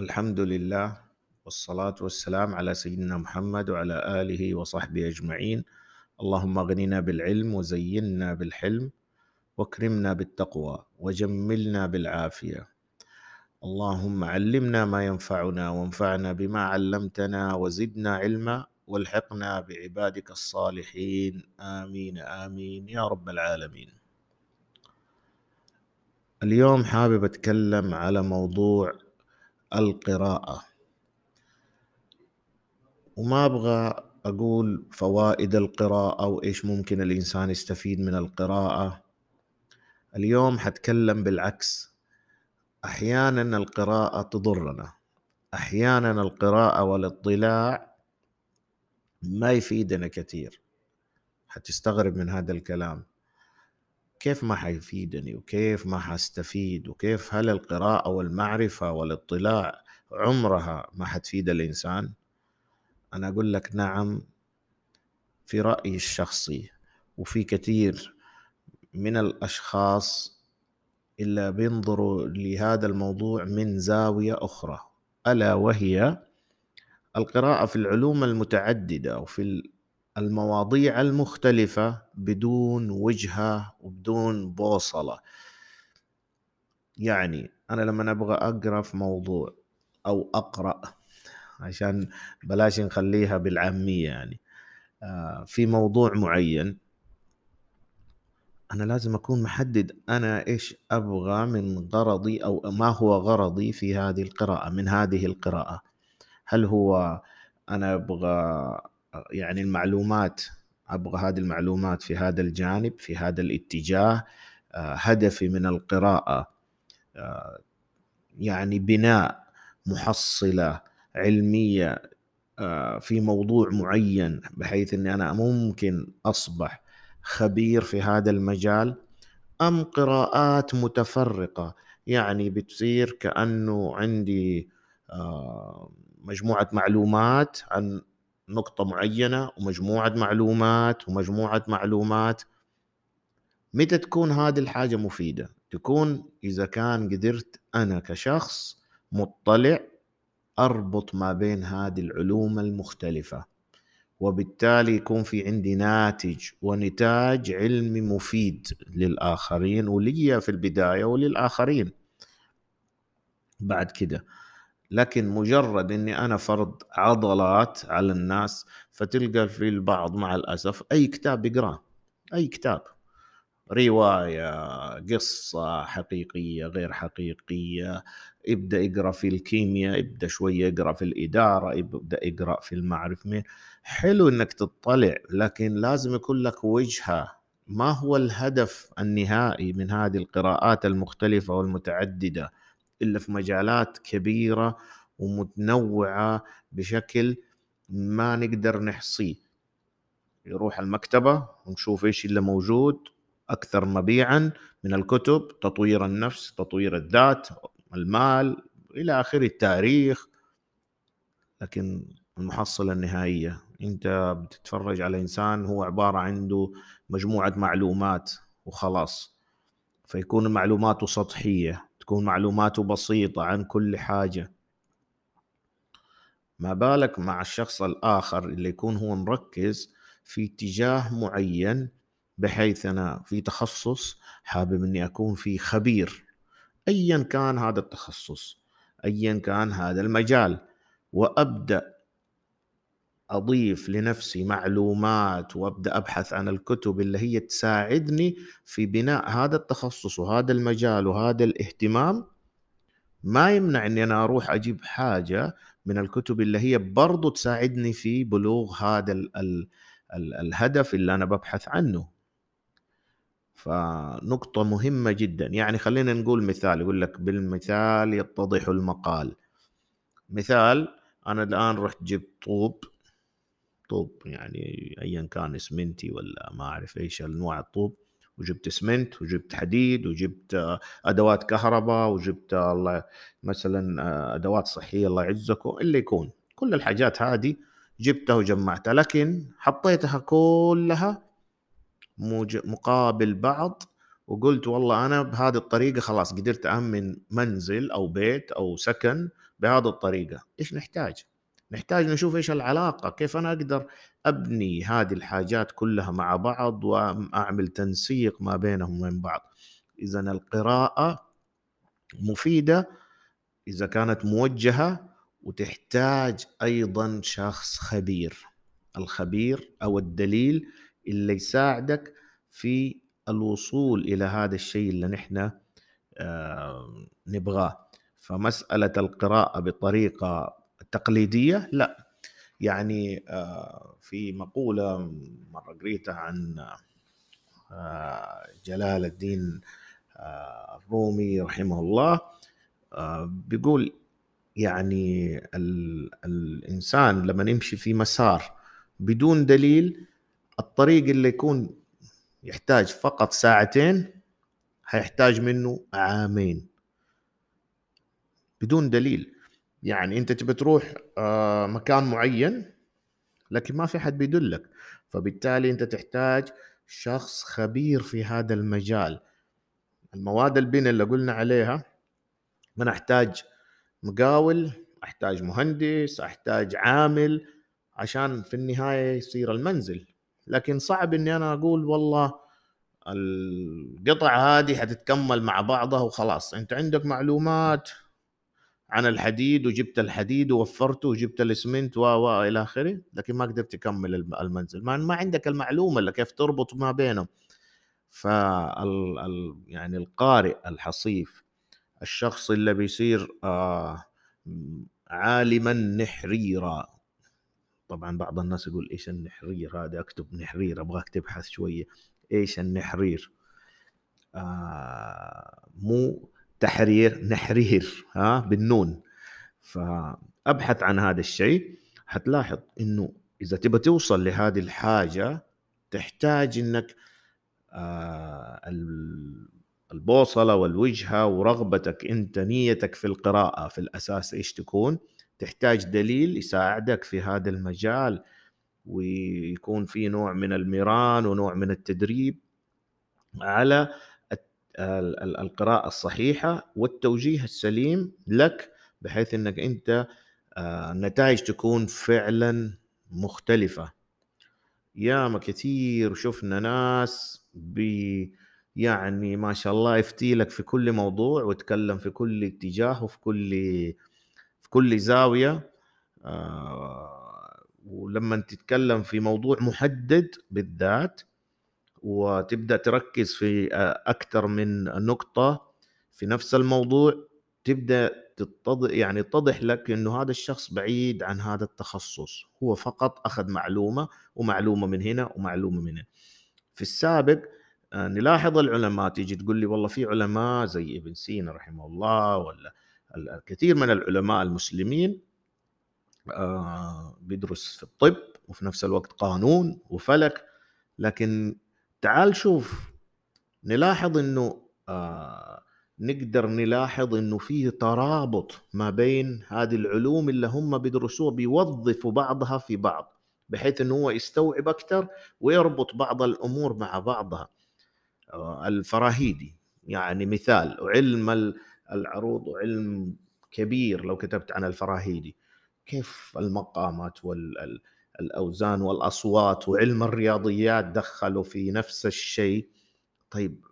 الحمد لله والصلاة والسلام على سيدنا محمد وعلى آله وصحبه أجمعين اللهم اغننا بالعلم وزينا بالحلم واكرمنا بالتقوى وجملنا بالعافية اللهم علمنا ما ينفعنا وانفعنا بما علمتنا وزدنا علما والحقنا بعبادك الصالحين آمين آمين يا رب العالمين اليوم حابب أتكلم على موضوع القراءة. وما أبغى أقول فوائد القراءة وإيش ممكن الإنسان يستفيد من القراءة. اليوم حتكلم بالعكس. أحيانا القراءة تضرنا. أحيانا القراءة والاطلاع ما يفيدنا كثير. حتستغرب من هذا الكلام. كيف ما حيفيدني وكيف ما حستفيد وكيف هل القراءة والمعرفة والاطلاع عمرها ما حتفيد الإنسان؟ أنا أقول لك نعم في رأيي الشخصي وفي كثير من الأشخاص إلا بينظروا لهذا الموضوع من زاوية أخرى ألا وهي القراءة في العلوم المتعددة وفي المواضيع المختلفة بدون وجهة وبدون بوصلة. يعني أنا لما أبغى أقرأ في موضوع أو أقرأ عشان بلاش نخليها بالعامية يعني آه، في موضوع معين أنا لازم أكون محدد أنا إيش أبغى من غرضي أو ما هو غرضي في هذه القراءة من هذه القراءة. هل هو أنا أبغى يعني المعلومات أبغى هذه المعلومات في هذا الجانب في هذا الاتجاه آه، هدفي من القراءة آه، يعني بناء محصلة علمية آه، في موضوع معين بحيث إني أنا ممكن أصبح خبير في هذا المجال أم قراءات متفرقة؟ يعني بتصير كأنه عندي مجموعة معلومات عن نقطة معينة ومجموعة معلومات ومجموعة معلومات متى تكون هذه الحاجة مفيدة؟ تكون إذا كان قدرت أنا كشخص مطلع أربط ما بين هذه العلوم المختلفة وبالتالي يكون في عندي ناتج ونتاج علمي مفيد للآخرين ولي في البداية وللآخرين بعد كده لكن مجرد إني أنا فرض عضلات على الناس فتلقى في البعض مع الأسف أي كتاب يقراه أي كتاب. رواية قصة حقيقية غير حقيقية ابدا يقرأ في الكيمياء ابدا شوية يقرأ في الإدارة ابدا يقرأ في المعرف مين. حلو إنك تطلع لكن لازم يكون لك وجهة. ما هو الهدف النهائي من هذه القراءات المختلفة والمتعددة؟ إلا في مجالات كبيرة ومتنوعة بشكل ما نقدر نحصيه. يروح المكتبة ونشوف إيش اللي موجود أكثر مبيعا من الكتب تطوير النفس تطوير الذات المال إلى آخره التاريخ. لكن المحصلة النهائية أنت بتتفرج على إنسان هو عبارة عنده مجموعة معلومات وخلاص فيكون معلوماته سطحية. تكون معلوماته بسيطة عن كل حاجة. ما بالك مع الشخص الآخر اللي يكون هو مركز في اتجاه معين بحيث أنا في تخصص حابب أني أكون فيه خبير. أيا كان هذا التخصص أيا كان هذا المجال وأبدأ أضيف لنفسي معلومات وأبدأ أبحث عن الكتب اللي هي تساعدني في بناء هذا التخصص وهذا المجال وهذا الاهتمام. ما يمنع إني أنا أروح أجيب حاجة من الكتب اللي هي برضو تساعدني في بلوغ هذا ال ال ال الهدف اللي أنا ببحث عنه. فنقطة مهمة جدا. يعني خلينا نقول مثال يقول لك بالمثال يتضح المقال. مثال أنا الآن رحت جبت طوب. طوب يعني ايا كان اسمنتي ولا ما أعرف إيش انواع الطوب وجبت اسمنت وجبت حديد وجبت أدوات كهرباء وجبت الله مثلا أدوات صحية الله يعزكم اللي يكون. كل الحاجات هذه جبتها وجمعتها لكن حطيتها كلها مقابل بعض وقلت والله أنا بهذه الطريقة خلاص قدرت أمن منزل أو بيت أو سكن بهذه الطريقة. إيش نحتاج؟ نحتاج نشوف إيش العلاقة كيف أنا أقدر أبني هذه الحاجات كلها مع بعض وأعمل تنسيق ما بينهم وبين بعض. إذا القراءة مفيدة إذا كانت موجهة وتحتاج أيضا شخص خبير. الخبير أو الدليل اللي يساعدك في الوصول إلى هذا الشيء اللي نحن آه، نبغاه. فمسألة القراءة بطريقة تقليدية لا. يعني آه، في مقولة مرة قريتها عن آه، جلال الدين الرومي رحمه الله بيقول يعني ال الإنسان لما يمشي في مسار بدون دليل الطريق اللي يكون يحتاج فقط ساعتين هيحتاج منه عامين. بدون دليل. يعني انت تبي تروح آه، مكان معين لكن ما في حد بيدلك. فبالتالي انت تحتاج شخص خبير في هذا المجال. المواد البناء اللي قلنا عليها ما نحتاج مقاول أحتاج مهندس أحتاج عامل عشان في النهاية يصير المنزل. لكن صعب إني أنا أقول والله القطع هذه حتتكمل مع بعضها وخلاص. أنت عندك معلومات عن الحديد وجبت الحديد ووفرته وجبت الاسمنت و و إلى آخره لكن ما قدرت تكمل المنزل. ما, ما عندك المعلومة اللي كيف تربط ما بينهم. فال يعني القارئ الحصيف الشخص اللي بيصير آه عالما نحريرا. طبعا بعض الناس يقول إيش النحرير هذا؟ أكتب نحرير ابغاك تبحث شوية. إيش النحرير؟ آه مو تحرير نحرير ها بالنون. فأبحث عن هذا الشيء. حتلاحظ إنه إذا تبى توصل لهذه الحاجة تحتاج إنك آه البوصلة والوجهة ورغبتك أنت نيتك في القراءة في الأساس إيش تكون؟ تحتاج دليل يساعدك في هذا المجال ويكون في نوع من المران ونوع من التدريب على القراءة الصحيحة والتوجيه السليم لك بحيث إنك أنت النتائج آه، تكون فعلا مختلفة. ياما كثير شفنا ناس بي يعني ما شاء الله يفتي لك في كل موضوع ويتكلم في كل اتجاه وفي كل في كل زاوية. آه ولما تتكلم في موضوع محدد بالذات وتبدأ تركز في آه، أكثر من نقطة في نفس الموضوع تبدأ تتضح يعني يتضح لك إنه هذا الشخص بعيد عن هذا التخصص. هو فقط أخذ معلومة ومعلومة من هنا ومعلومة من هنا. في السابق آه، نلاحظ العلماء تيجي تقول لي والله في علماء زي ابن سينا رحمه الله ولا الكثير من العلماء المسلمين آه، بيدرس في الطب وفي نفس الوقت قانون وفلك لكن تعال شوف نلاحظ إنه آه، نقدر نلاحظ إنه في ترابط ما بين هذه العلوم اللي هم بيدرسوها بيوظفوا بعضها في بعض بحيث إنه هو يستوعب أكثر ويربط بعض الأمور مع بعضها. الفراهيدي يعني مثال وعلم العروض وعلم كبير لو كتبت عن الفراهيدي. كيف المقامات والأوزان والأصوات وعلم الرياضيات دخلوا في نفس الشيء. طيب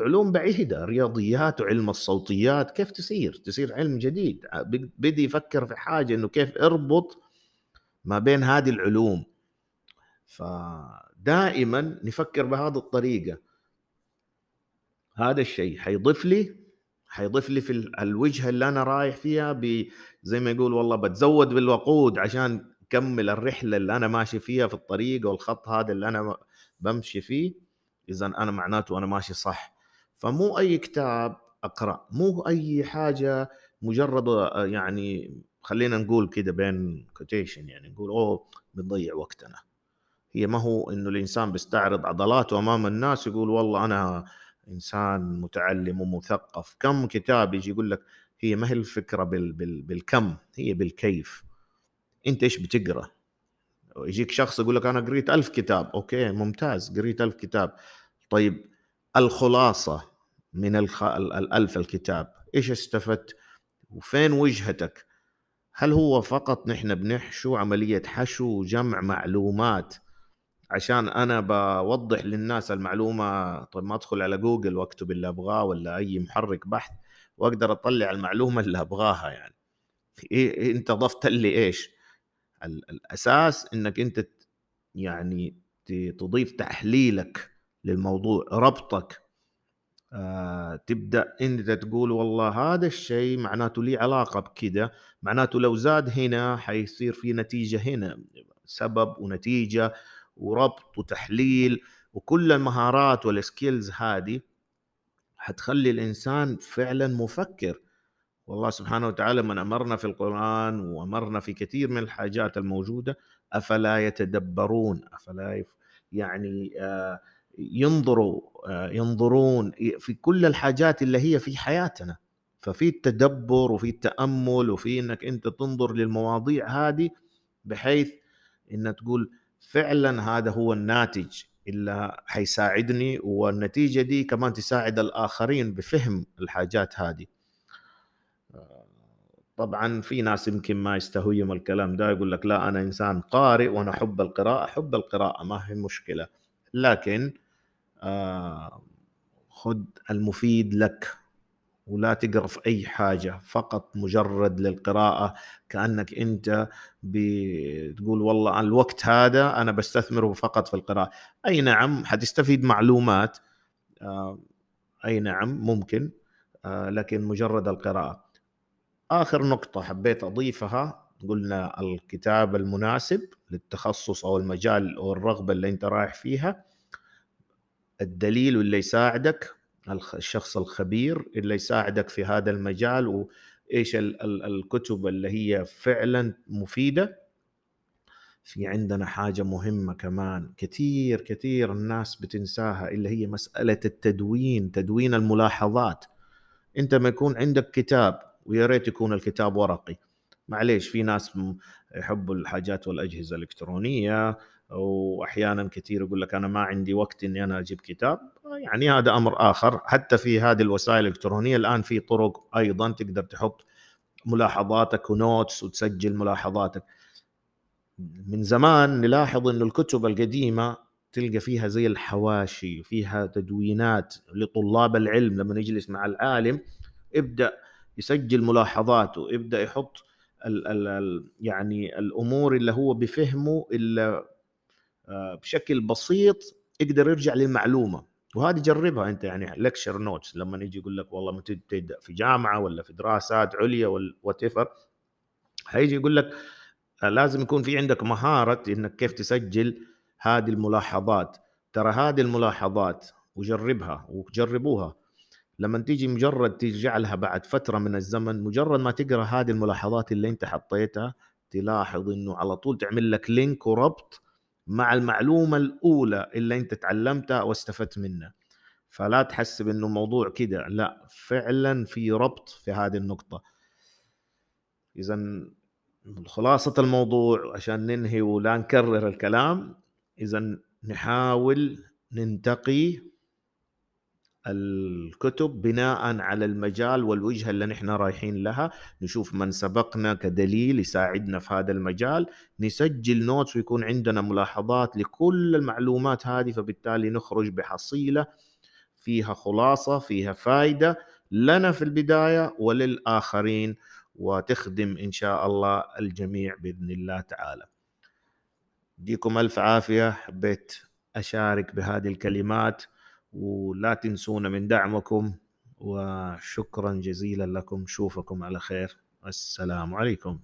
علوم بعيدة رياضيات وعلم الصوتيات كيف تصير تصير علم جديد. بدي يفكر في حاجة إنه كيف أربط ما بين هذه العلوم. فدائما نفكر بهذه الطريقة. هذا الشيء حيضيف لي حيضيف لي في الوجهه اللي أنا رايح فيها زي ما يقول والله بتزود بالوقود عشان كمل الرحلة اللي أنا ماشي فيها في الطريق والخط هذا اللي أنا بمشي فيه اذا أنا معناته أنا ماشي صح. فمو أي كتاب أقرأ مو أي حاجة مجرد يعني خلينا نقول كده بين quotation يعني نقول أوه بنضيع وقتنا. هي ما هو إنه الإنسان بيستعرض عضلاته أمام الناس يقول والله أنا إنسان متعلم ومثقف. كم كتاب يجي يقول لك هي ما هي الفكرة بال بال بالكم هي بالكيف. انت إيش بتقرأ؟ يجيك شخص يقول لك أنا قريت ألف كتاب. okay ممتاز قريت ألف كتاب. طيب الخلاصة من الخ... الألف الكتاب إيش استفدت؟ وفين وجهتك؟ هل هو فقط نحن بنحشو عملية حشو وجمع معلومات؟ عشان أنا بوضح للناس المعلومة طيب ما أدخل على جوجل وأكتب اللي أبغاه ولا أي محرك بحث وأقدر أطلع المعلومة اللي أبغاها يعني. إيه أنت ضفت لي إيش؟ الأساس إنك أنت يعني تضيف تحليلك للموضوع ربطك. آه تبدأ أنت تقول والله هذا الشيء معناته لي علاقة بكذا معناته لو زاد هنا حيصير في نتيجة هنا سبب ونتيجة وربط وتحليل وكل المهارات والسكيلز هذه حتخلي الإنسان فعلا مفكر. والله سبحانه وتعالى من أمرنا في القرآن وأمرنا في كثير من الحاجات الموجودة أفلا يتدبرون؟ أفلا يعني آه، ينظروا آه، ينظرون في كل الحاجات اللي هي في حياتنا. ففي التدبر وفي التأمل وفي إنك أنت تنظر للمواضيع هذه بحيث إن تقول فعلا هذا هو الناتج اللي حيساعدني والنتيجة دي كمان تساعد الآخرين بفهم الحاجات هذه. طبعا في ناس يمكن ما يستهويهم الكلام ده يقول لك لا أنا إنسان قارئ وأنا أحب القراءة أحب القراءة ما هي مشكلة. لكن آه خذ المفيد لك ولا تقرأ في أي حاجة فقط مجرد للقراءة كأنك أنت بتقول والله الوقت هذا أنا بستثمره فقط في القراءة. أي نعم حتستفيد معلومات آه، أي نعم ممكن آه، لكن مجرد القراءة. آخر نقطة حبيت أضيفها قلنا الكتاب المناسب للتخصص أو المجال أو الرغبة اللي أنت رايح فيها. الدليل اللي يساعدك الشخص الخبير اللي يساعدك في هذا المجال وإيش الكتب اللي هي فعلا مفيدة. في عندنا حاجة مهمة كمان كثير كثير الناس بتنساها اللي هي مسألة التدوين تدوين الملاحظات. أنت ما يكون عندك كتاب ويا ريت يكون الكتاب ورقي. معليش في ناس يحبوا الحاجات والأجهزة الإلكترونية وأحيانا كثير يقول لك أنا ما عندي وقت إني أنا أجيب كتاب. يعني هذا أمر آخر. حتى في هذه الوسائل الإلكترونية الآن في طرق أيضا تقدر تحط ملاحظاتك ونوتس وتسجل ملاحظاتك. من زمان نلاحظ إنه الكتب القديمة تلقى فيها زي الحواشي فيها تدوينات لطلاب العلم. لما يجلس مع العالم ابدأ يسجل ملاحظاته ابدا يحط ال ال يعني الأمور اللي هو بفهمه اللي آه، بشكل بسيط يقدر يرجع للمعلومة. وهذه جربها أنت يعني lecture notes لما يجي يقول لك والله تبدا في جامعة ولا في دراسات عليا whatever حيجي يقول لك لازم يكون في عندك مهارة إنك كيف تسجل هذه الملاحظات. ترى هذه الملاحظات وجربها وجربوها. لما تيجي مجرد ترجع لها بعد فترة من الزمن مجرد ما تقرأ هذه الملاحظات اللي انت حطيتها تلاحظ إنه على طول تعمل لك لينك وربط مع المعلومة الأولى اللي انت تعلمتها واستفدت منها. فلا تحسب انه الموضوع كده لا فعلا في ربط في هذه النقطة. اذا خلاصة الموضوع عشان ننهي ولا نكرر الكلام اذا نحاول ننتقي الكتب بناء على المجال والوجهة اللي نحن رايحين لها. نشوف من سبقنا كدليل يساعدنا في هذا المجال. نسجل نوتس ويكون عندنا ملاحظات لكل المعلومات هذه فبالتالي نخرج بحصيلة فيها خلاصة فيها فائده لنا في البداية وللآخرين وتخدم إن شاء الله الجميع بإذن الله تعالى. ديكم ألف عافية. حبيت أشارك بهذه الكلمات. ولا تنسونا من دعمكم وشكرا جزيلا لكم. شوفكم على خير. السلام عليكم.